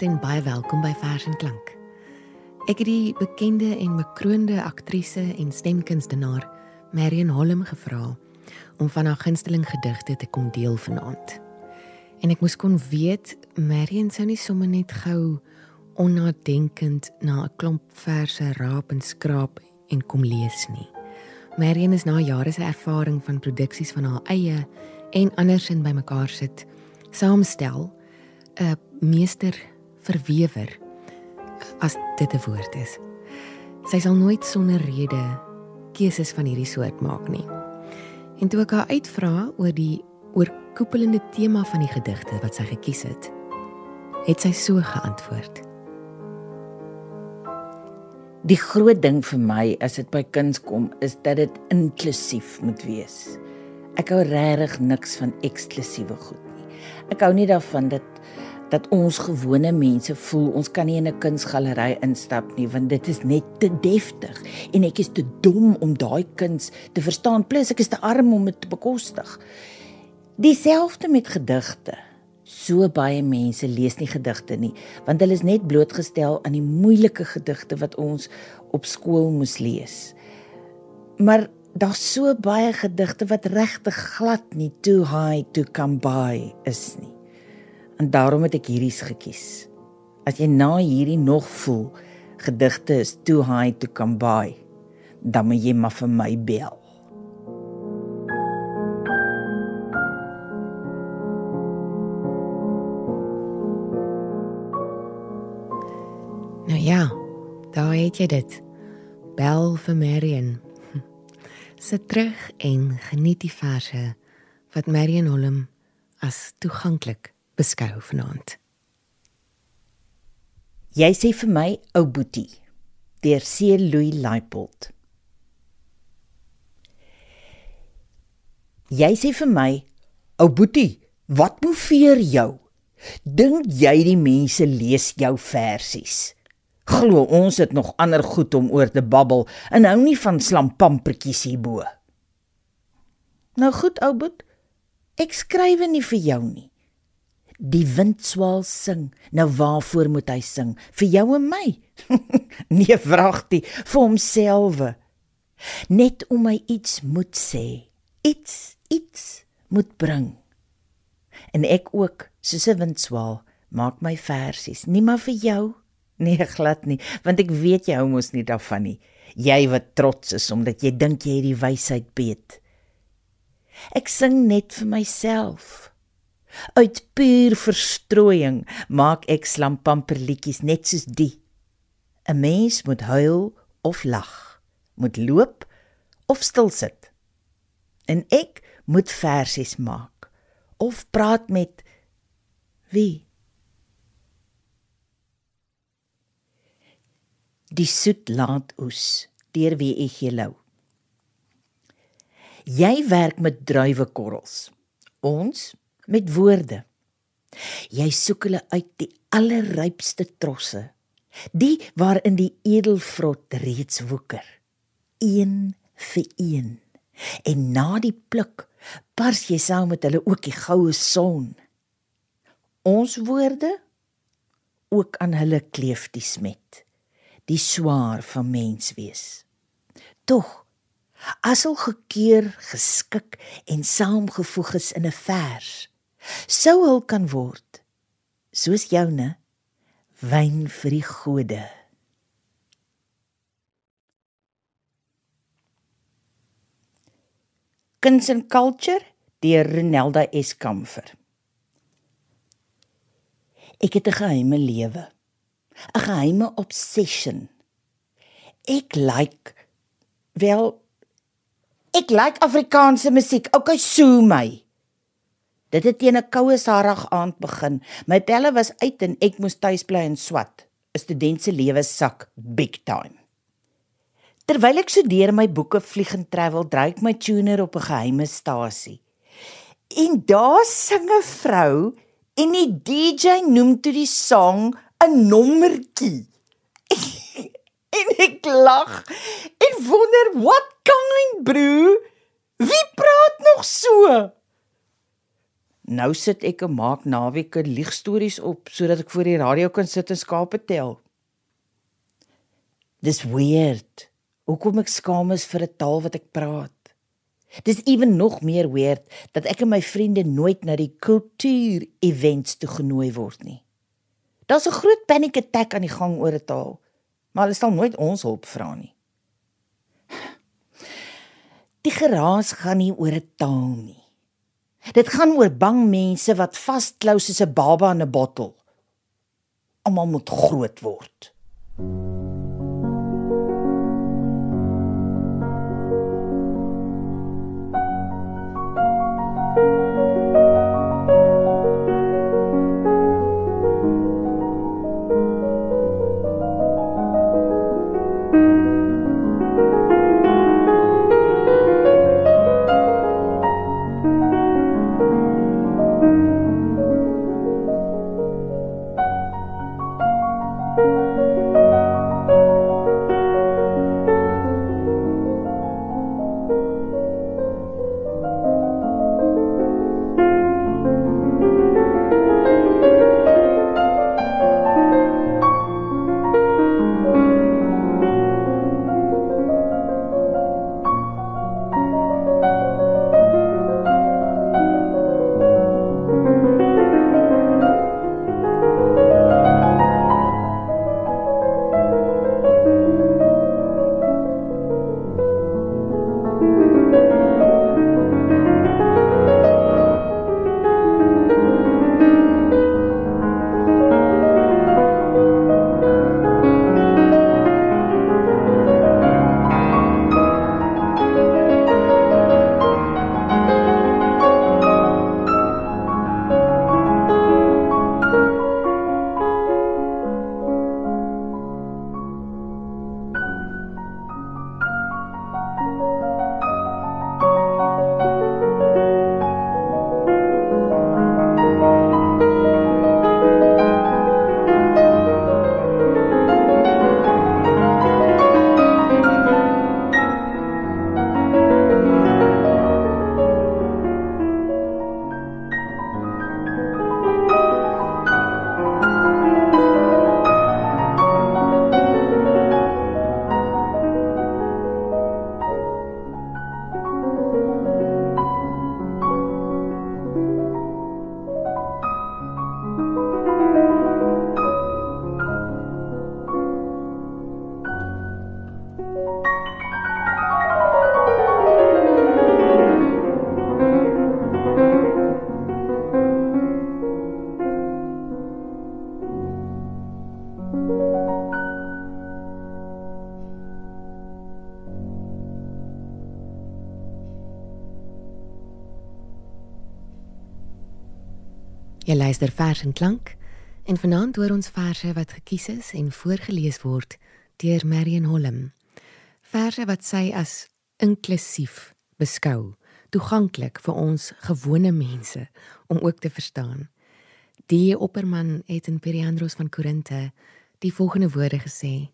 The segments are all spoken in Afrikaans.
Goeienaand en baie welkom by Vers en Klank. Ek het die bekende en bekroonde aktrise en stemkunstenaar Marion Holm gevra om van haar gunsteling gedigte te kom deel vanaand. En ek moes kon weet Marion sou nie sommer net gou onnadenkend na 'n klomp verse raap en skraap en kom lees nie. Marion is na jare se ervaring van produksies van haar eie en andersin bymekaar sit, saamstel 'n meester verwewer as dit 'n woord is. Sy sal nooit sonder rede keuses van hierdie soort maak nie. En toe ek haar uitvra oor die oorkoepelende tema van die gedigte wat sy gekies het, het sy so geantwoord. Die groot ding vir my as dit by kuns kom, is dat dit inklusief moet wees. Ek hou regtig niks van eksklusiewe goed nie. Ek hou nie daarvan dat dat ons gewone mense voel ons kan nie in 'n kunsgalery instap nie want dit is net te deftig en ek is te dom om daai kuns te verstaan plus ek is te arm om dit te bekostig. Dieselfde met gedigte. So baie mense lees nie gedigte nie want hulle is net blootgestel aan die moeilike gedigte wat ons op skool moes lees. Maar daar's so baie gedigte wat regtig glad nie too high to come by is nie. En daarom het ek hierdie gekies. As jy na hierdie nog voel gedigte is too high to come by, dan moet jy maar vir my bel. Nou ja, daar het jy dit. Bel vir Marion. Sit terug en geniet die verse wat Marion Holm as toeganklik beskou vanaand. Jy sê vir my ou boetie deur C Louis Leipold. Jy sê vir my ou boetie, wat moeveer jou? Dink jy die mense lees jou versies? Glo ons het nog ander goed om oor te babbel en hou nie van slampampertjies hierbo. Nou goed ou boet, ek skrywe nie vir jou nie. Die windswaal sing. Nou waarvoor moet hy sing? Vir jou en my? nee, vragtie, vir homself. Net om my iets moet sê. Iets, iets moet bring. En ek ook, soos 'n windswaal, maak my versies, nie maar vir jou nie, glad nie, want ek weet jy hou mos nie daarvan nie. Jy wat trots is omdat jy dink jy het die wysheid weet. Ek sing net vir myself. Uit puur verstrooiing maak ek slampamperliedjies net soos die. 'n Mens moet huil of lag, moet loop of stil sit. En ek moet versies maak of praat met wie? Die soet laat oes deur wie ek gelou. Jy werk met druiwekorrels. Ons met woorde. Jy soek hulle uit die allerrypste trosse, die waarin die edelvrot reeds woeker, een vir een. En na die pluk pars jy saam met hulle ook die goue son. Ons woorde ook aan hulle kleef die smet, die swaar van mens wees. Tog as al gekeur, geskik en saamgevoeg is in 'n vers sou hul kan word soos joune wyn vir die gode. Kuns en Culture deur Renelda Eskamfer Ek het 'n geheime lewe 'n geheime obsession. Ek like wel ek like Afrikaanse musiek. Okay sou my Dit het teen 'n koue sarag aand begin. My pelle was uit en ek moes tuis bly en swat. 'n Student se lewe sak big time. Terwyl ek studeer my boeke vlieg en travel, draai ek my tuner op 'n geheime stasie. En daar sing 'n vrou en die DJ noem toe die song 'n nommertjie. en ek lag en wonder what kind bro? Wie praat nog so? Nou sit ek en maak naweke liegstories op sodat ek voor die radio kan sit en skape tel. Dis weird. Hoekom ek skaam is vir 'n taal wat ek praat. Dis ewen nog meer weird dat ek en my vriende nooit na die kultuur events toe genooi word nie. Daar's 'n groot panic attack aan die gang oor 'n taal, maar hulle sal nooit ons hulp vra nie. Die geraas gaan nie oor 'n taal nie. Dit gaan oor bang mense wat vasklou soos 'n baba in 'n bottel. Almal moet groot word. Jy luister vers en klank en vanaand hoor ons verse wat gekies is en voorgeles word deur Marion Holm. Verse wat sy as inklusief beskou, toeganklik vir ons gewone mense om ook te verstaan. Die opperman het in Periandros van Korinte die volgende woorde gesê: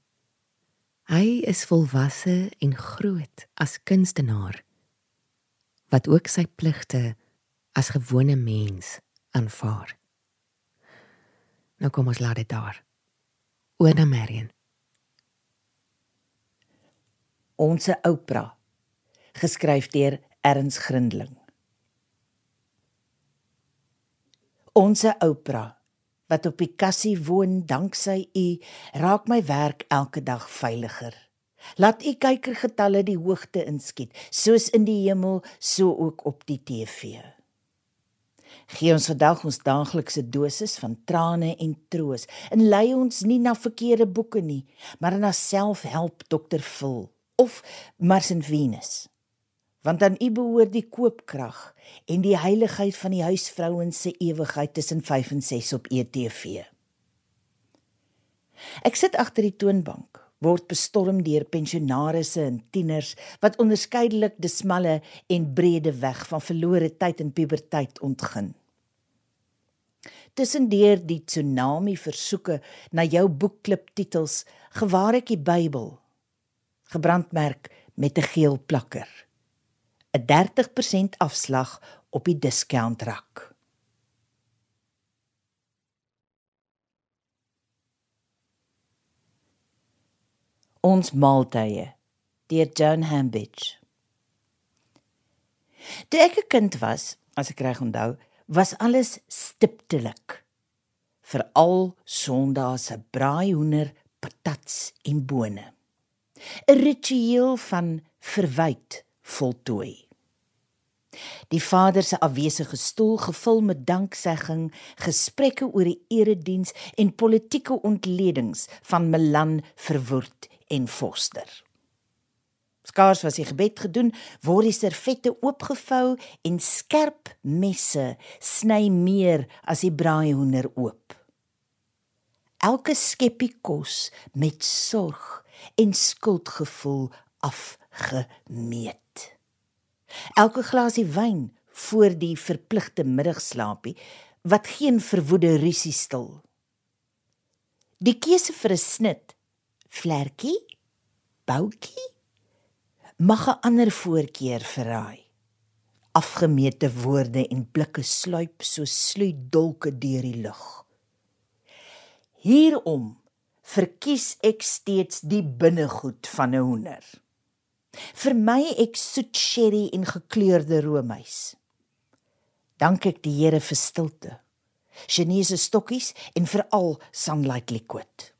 Hy is volwasse en groot as kunstenaar wat ook sy pligte as gewone mens aanvaar. Nou kom ons laat dit daar. Oor na Marion. Onse Oprah geskryf deur Erns Grindling. Onse Oprah wat op die kassie woon danksy u raak my werk elke dag veiliger. Laat u kykergetalle die hoogte inskiet, soos in die hemel, so ook op die TV. Gee ons vandag ons daaglikse dosis van trane en troos en lei ons nie na verkeerde boeke nie, maar na selfhelp Dr. Phil of Martin Venus. Want aan U behoort die koopkrag en die heiligheid van die huisvrouens se ewigheid tussen 5 en 6 op ETV. Ek sit agter die toonbank word bestorm deur pensionarisse en tieners wat onderskeidelik die smalle en brede weg van verlore tyd en puberteit ontgin. Tussendeur die tsunami versoeke na jou boekklip titels gewaar ek die Bybel gebrandmerk met 'n geel plakker. 'n 30% afslag op die discount Ons maaltye deur Joan Hambidge. Toe ek 'n kind was, as ek reg onthou, was alles stiptelik. Veral Sondae se braaihoender, patats en bone. 'n Ritueel van verwyd voltooi. Die vader se afwesige stoel gevul met danksegging, gesprekke oor die erediens en politieke ontledings van Milan verwoord en Foster. Skaars was die gebed gedoen, word die servette oopgevou en skerp messe sny meer as die braaihoender oop. Elke skeppie kos met sorg en skuldgevoel afgemeet. Elke glasie wyn voor die verpligte middagslaapie wat geen verwoede rusie stil. Die keuse vir 'n snit, vlerkie, boutjie mag 'n ander voorkeur verraai. Afgemete woorde en blikke sluip so sluit dolke deur die lug. Hierom verkies ek steeds die binnegoed van 'n hoender. Vir my ek soet sherry en gekleurde roomys. Dank ek die Here vir stilte. Chinese stokkies en veral sunlight liquid.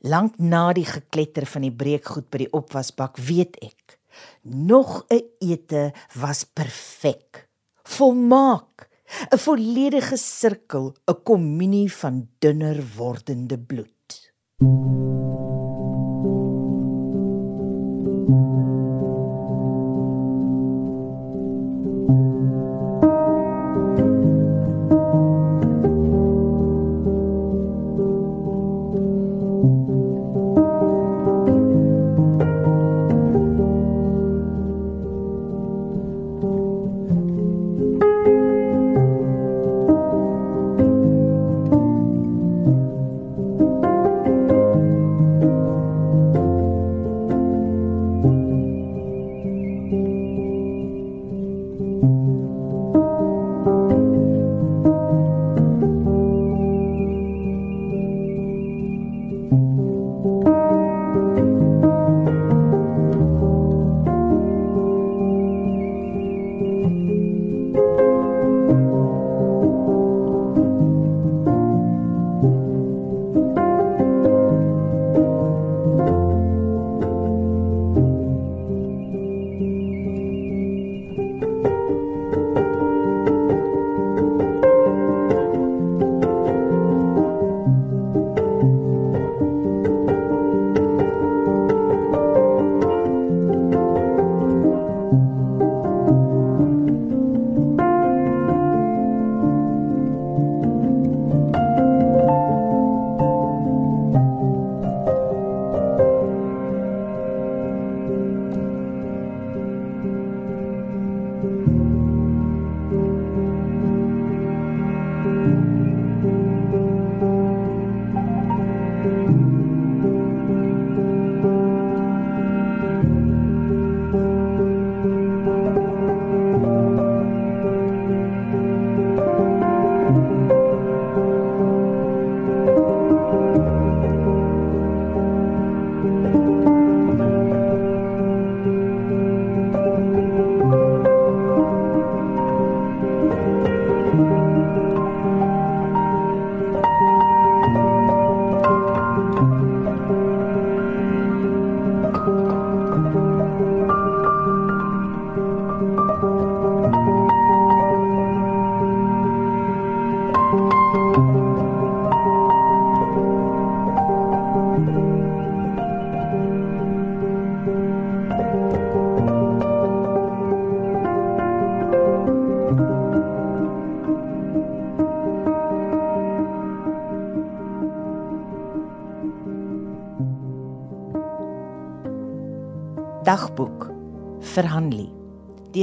Lank na die gekletter van die breekgoed by die opwasbak weet ek nog 'n ete was perfek. Volmaak, 'n volledige sirkel, 'n kommunie van dunner wordende bloed. Mm. Dagboek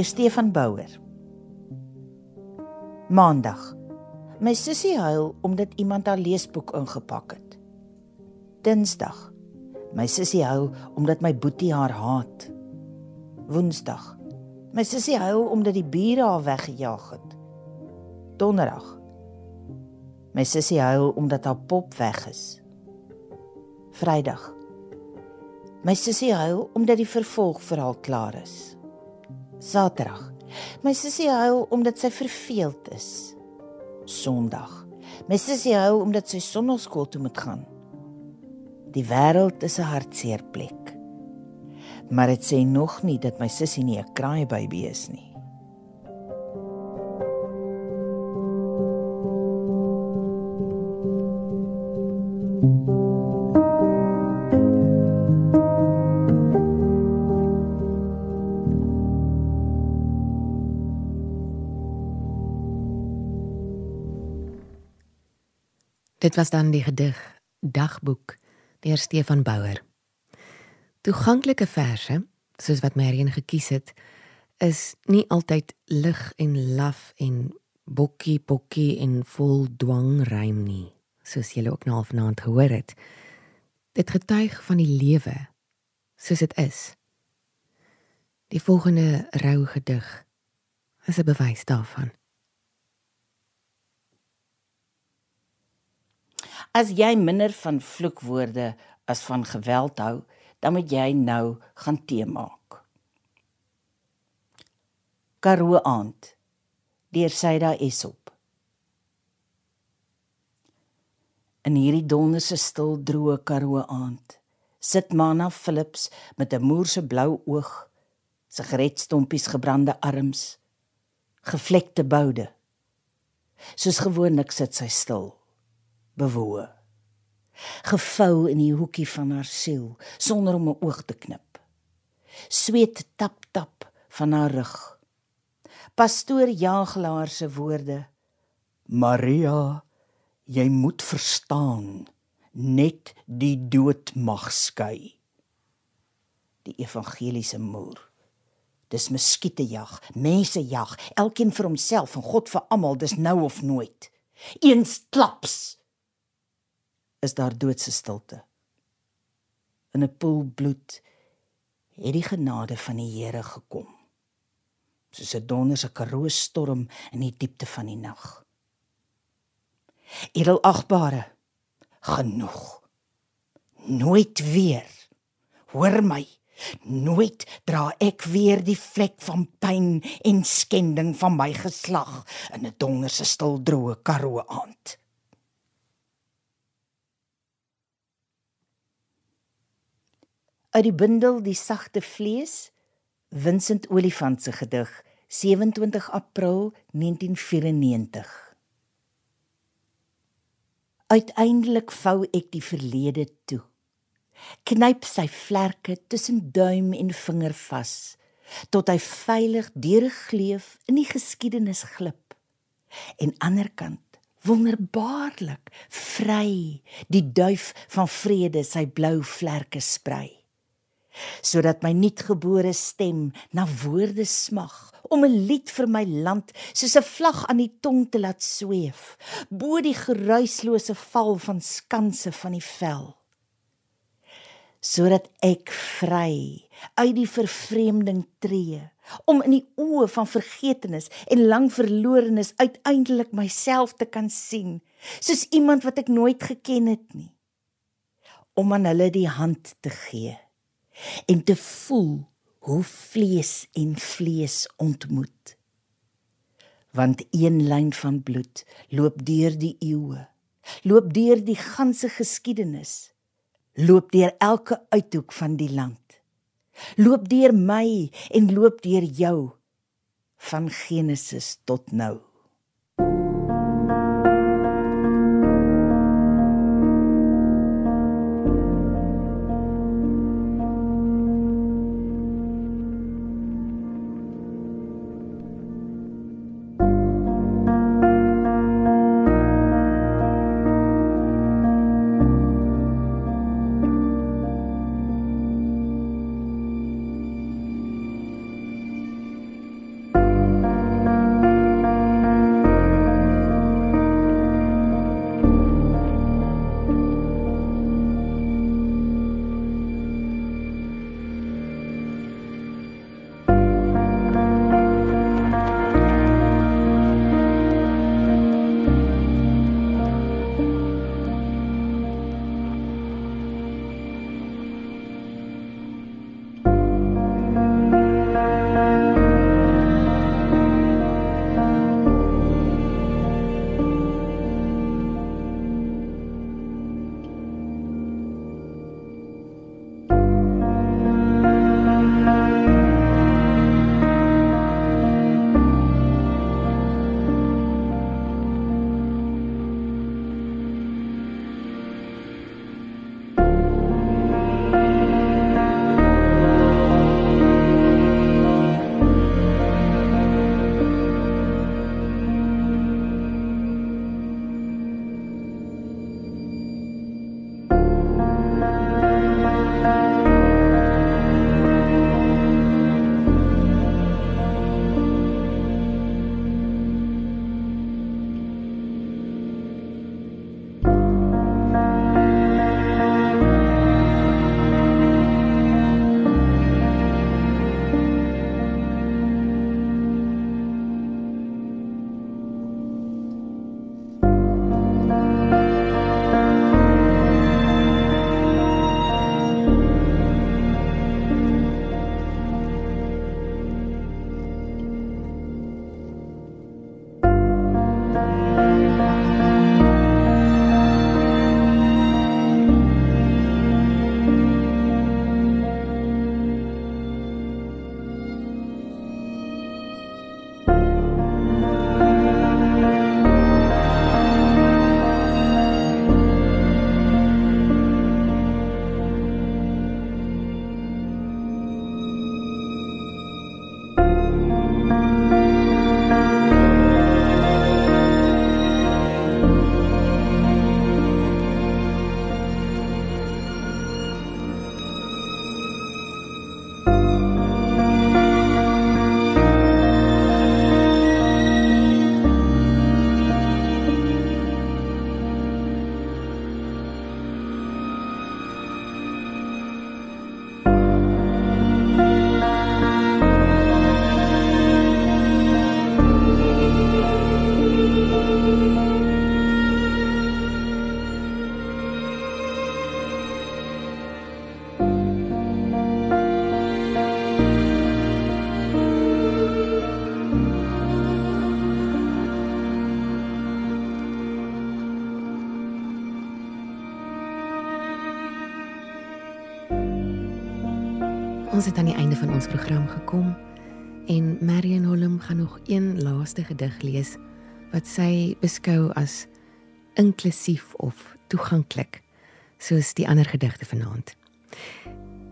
deur Stefan Bouwer. Maandag. My sussie huil omdat iemand haar leesboek ingepak het. Dinsdag. My sussie huil omdat my boetie haar haat. Woensdag. My sussie huil omdat die bure haar weggejaag het. Donderdag. My sussie huil omdat haar pop weg is. Vrydag. My sussie huil omdat die vervolgverhaal klaar is. Saterdag. My sussie huil omdat sy verveeld is. Sondag. My sussie huil omdat sy sonnaskool toe moet gaan. Die wêreld is 'n hartseer plek. Maar dit sê nog nie dat my sussie nie 'n kraaibaby is nie. Dit was dan die gedig Dagboek deur Stefan Bouwer. Toeganklike verse, soos wat Marion gekies het, is nie altyd lig en laf en bokkie bokkie en vol dwang rym nie, soos julle ook nou vanaand gehoor het. Dit getuig van die lewe soos dit is. Die volgende rou gedig is 'n bewys daarvan. As jy minder van vloekwoorde as van geweld hou, dan moet jy nou gaan tee maak. Karoo aand. Deur Saida Esop. In hierdie donderse stil droë Karoo aand sit Mana Philips met 'n moerse blou oog, sigaretstompies gebrande arms, gevlekte boude. Soos gewoonlik sit sy stil bewoe. Gevou in die hoekie van haar siel sonder om 'n oog te knip. Sweet tap tap van haar rug. Pastoor Jagelaar se woorde: Maria, jy moet verstaan, net die dood mag skei. Die evangeliese moer. Dis muskiete jag, mense jag, elkeen vir homself en God vir almal, dis nou of nooit. Eens klaps is daar doodse stilte. In 'n poel bloed het die genade van die Here gekom. Soos 'n donderse karoo storm in die diepte van die nag. Edelagbare, genoeg. Nooit weer. Hoor my. Nooit dra ek weer die vlek van pyn en skending van my geslag in 'n donderse stil droë karoo aand. Uit die bundel Die sagte vlees Vincent Olifant se gedig 27 April 1994 Uiteindelik vou ek die verlede toe. Knyp sy vlerke tussen duim en vinger vas tot hy veilig deur 'n gleuf in die geskiedenis glip. En anderkant wonderbaarlik vry die duif van vrede sy blou vlerke sprei sodat my nuutgebore stem na woorde smag om 'n lied vir my land soos 'n vlag aan die tong te laat sweef bo die geruislose val van skanse van die vel. Sodat ek vry uit die vervreemding tree om in die oë van vergetenis en lang verlorenes uiteindelik myself te kan sien soos iemand wat ek nooit geken het nie om aan hulle die hand te gee en te voel hoe vlees en vlees ontmoet. Want een lyn van bloed loop deur die eeue, loop deur die ganse geskiedenis, loop deur elke uithoek van die land. Loop deur my en loop deur jou van Genesis tot nou. Ons het aan die einde van ons program gekom en Marion Holm gaan nog een laaste gedig lees wat sy beskou as inklusief of toeganklik soos die ander gedigte vanaand.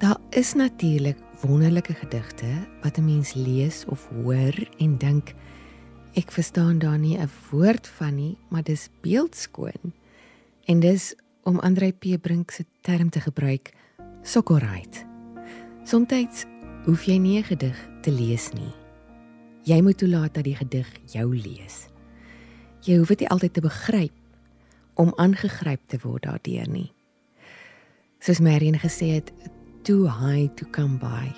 Daar is natuurlik wonderlike gedigte wat 'n mens lees of hoor en dink ek verstaan daar nie 'n woord van nie, maar dis beeldskoon. En dis om Andrei P. Brink se term te gebruik, sokkelright. Somstyds hoef jy nie 'n gedig te lees nie. Jy moet toelaat dat die gedig jou lees. Jy hoef dit nie altyd te begryp om aangegryp te word daardeur nie. Soos Marion gesê het, too high to come by.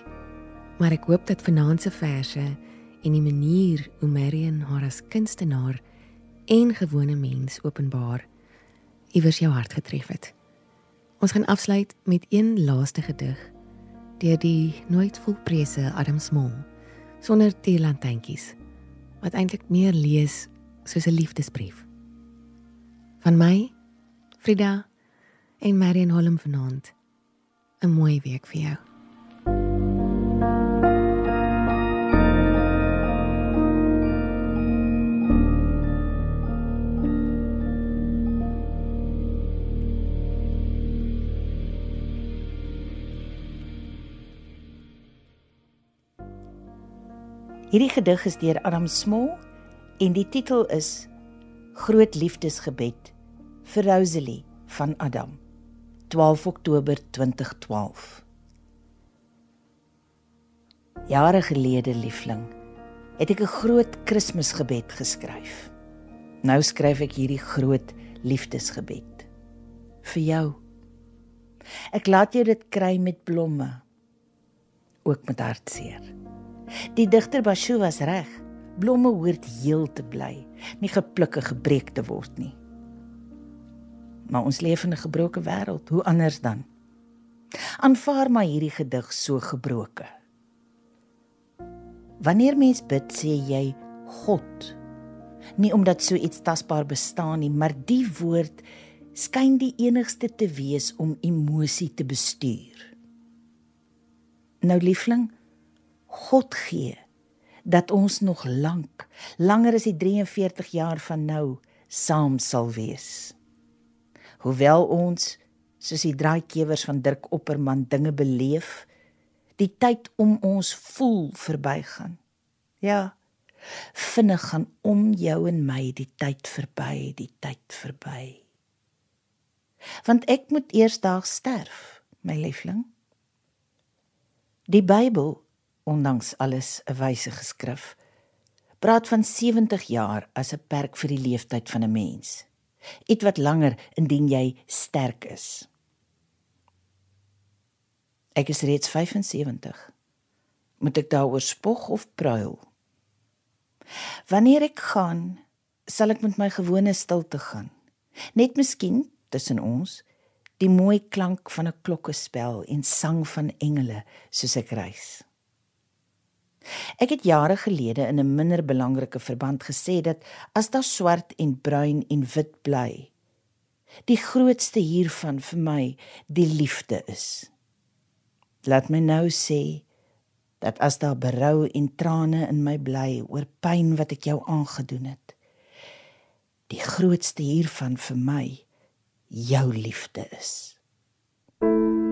Maar ek hoop dat vanaand se verse en die manier hoe Marion haar as kunstenaar en gewone mens openbaar iewers jou hart getref het. Ons gaan afsluit met een laaste gedig deur die nooit volprese Adam Small sonder teelantjies wat eintlik meer lees soos 'n liefdesbrief. Van my Frida en Marion Holm vanaand 'n mooi week vir jou. Hierdie gedig is deur Adam Smol en die titel is Groot Liefdesgebed vir Rosalie van Adam. 12 Oktober 2012. Jare gelede, liefling, het ek 'n groot Kersgebed geskryf. Nou skryf ek hierdie groot liefdesgebed vir jou. Ek laat jou dit kry met blomme, ook met hartseer. Die digter Basho was reg. Blomme hoort heel te bly, nie gepluk en gebreek te word nie. Maar ons leef in 'n gebroke wêreld, hoe anders dan? Aanvaar maar hierdie gedig so gebroke. Wanneer mens bid, sê jy God. Nie omdat so iets tasbaar bestaan nie, maar die woord skyn die enigste te wees om emosie te bestuur. Nou liefling, God gee dat ons nog lank, langer as die 43 jaar van nou saam sal wees. Hoewel ons soos die draaikewers van Dirk Opperman dinge beleef, die tyd om ons voel verbygaan. Ja, vinnig gaan om jou en my die tyd verby, die tyd verby. Want ek moet eersdaags sterf, my liefling. Die Bybel ondanks alles 'n wyse geskrif. Praat van 70 jaar as 'n perk vir die leeftyd van 'n mens. Iets wat langer indien jy sterk is. Ek is reeds 75. Moet ek daaroor spog of pruil? Wanneer ek gaan, sal ek met my gewone stilte gaan. Net miskien tussen ons die mooi klank van 'n klokkespel en sang van engele soos ek reis. Ek het jare gelede in 'n minder belangrike verband gesê dat as daar swart en bruin en wit bly, die grootste hiervan vir my die liefde is. Laat my nou sê dat as daar berou en trane in my bly oor pyn wat ek jou aangedoen het, die grootste hiervan vir my jou liefde is. Thank you